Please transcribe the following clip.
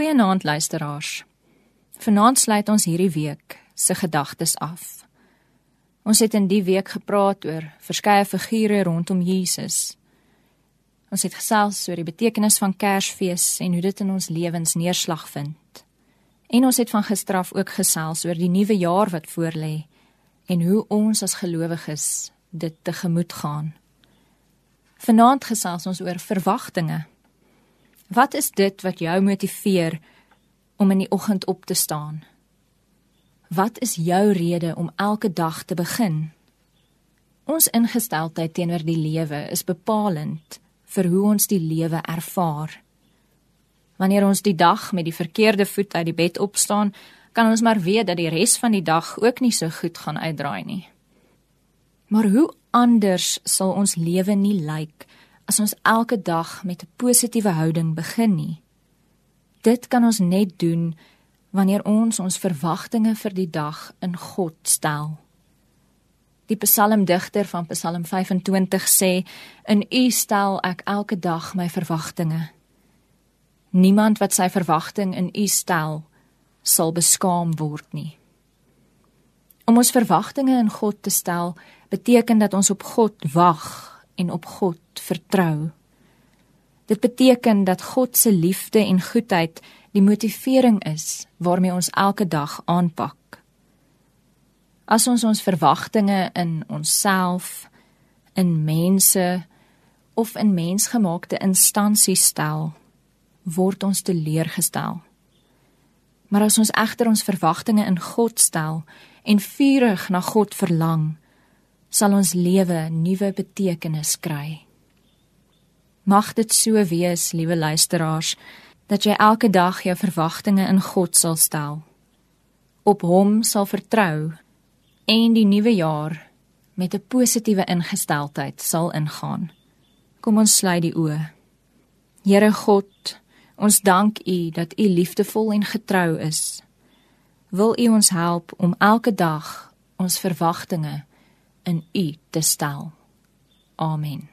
Goeienaand luisteraars. Vanaand sluit ons hierdie week se gedagtes af. Ons het in die week gepraat oor verskeie figure rondom Jesus. Ons het gesels oor die betekenis van Kersfees en hoe dit in ons lewens neerslag vind. En ons het van gisteraf ook gesels oor die nuwe jaar wat voorlê en hoe ons as gelowiges dit tegemoet gaan. Vanaand gesels ons oor verwagtinge. Wat is dit wat jou motiveer om in die oggend op te staan? Wat is jou rede om elke dag te begin? Ons ingesteldheid teenoor die lewe is bepalend vir hoe ons die lewe ervaar. Wanneer ons die dag met die verkeerde voet uit die bed opstaan, kan ons maar weet dat die res van die dag ook nie so goed gaan uitdraai nie. Maar hoe anders sal ons lewe nie lyk as ons elke dag met 'n positiewe houding begin nie. Dit kan ons net doen wanneer ons ons verwagtinge vir die dag in God stel. Die psalmdigter van Psalm 25 sê: "In U stel ek elke dag my verwagtinge." Niemand wat sy verwagting in U stel, sal beskaam word nie. Om ons verwagtinge in God te stel, beteken dat ons op God wag en op God vertrou. Dit beteken dat God se liefde en goedheid die motivering is waarmee ons elke dag aanpak. As ons ons verwagtinge in onsself, in mense of in mensgemaakte instansies stel, word ons teleurgestel. Maar as ons egter ons verwagtinge in God stel en vurig na God verlang, sal ons lewe nuwe betekenis kry. Mag dit so wees, liewe luisteraars, dat jy elke dag jou verwagtinge in God sal stel. Op Hom sal vertrou en die nuwe jaar met 'n positiewe ingesteldheid sal ingaan. Kom ons sluit die oë. Here God, ons dank U dat U liefdevol en getrou is. Wil U ons help om elke dag ons verwagtinge in U te stel. Amen.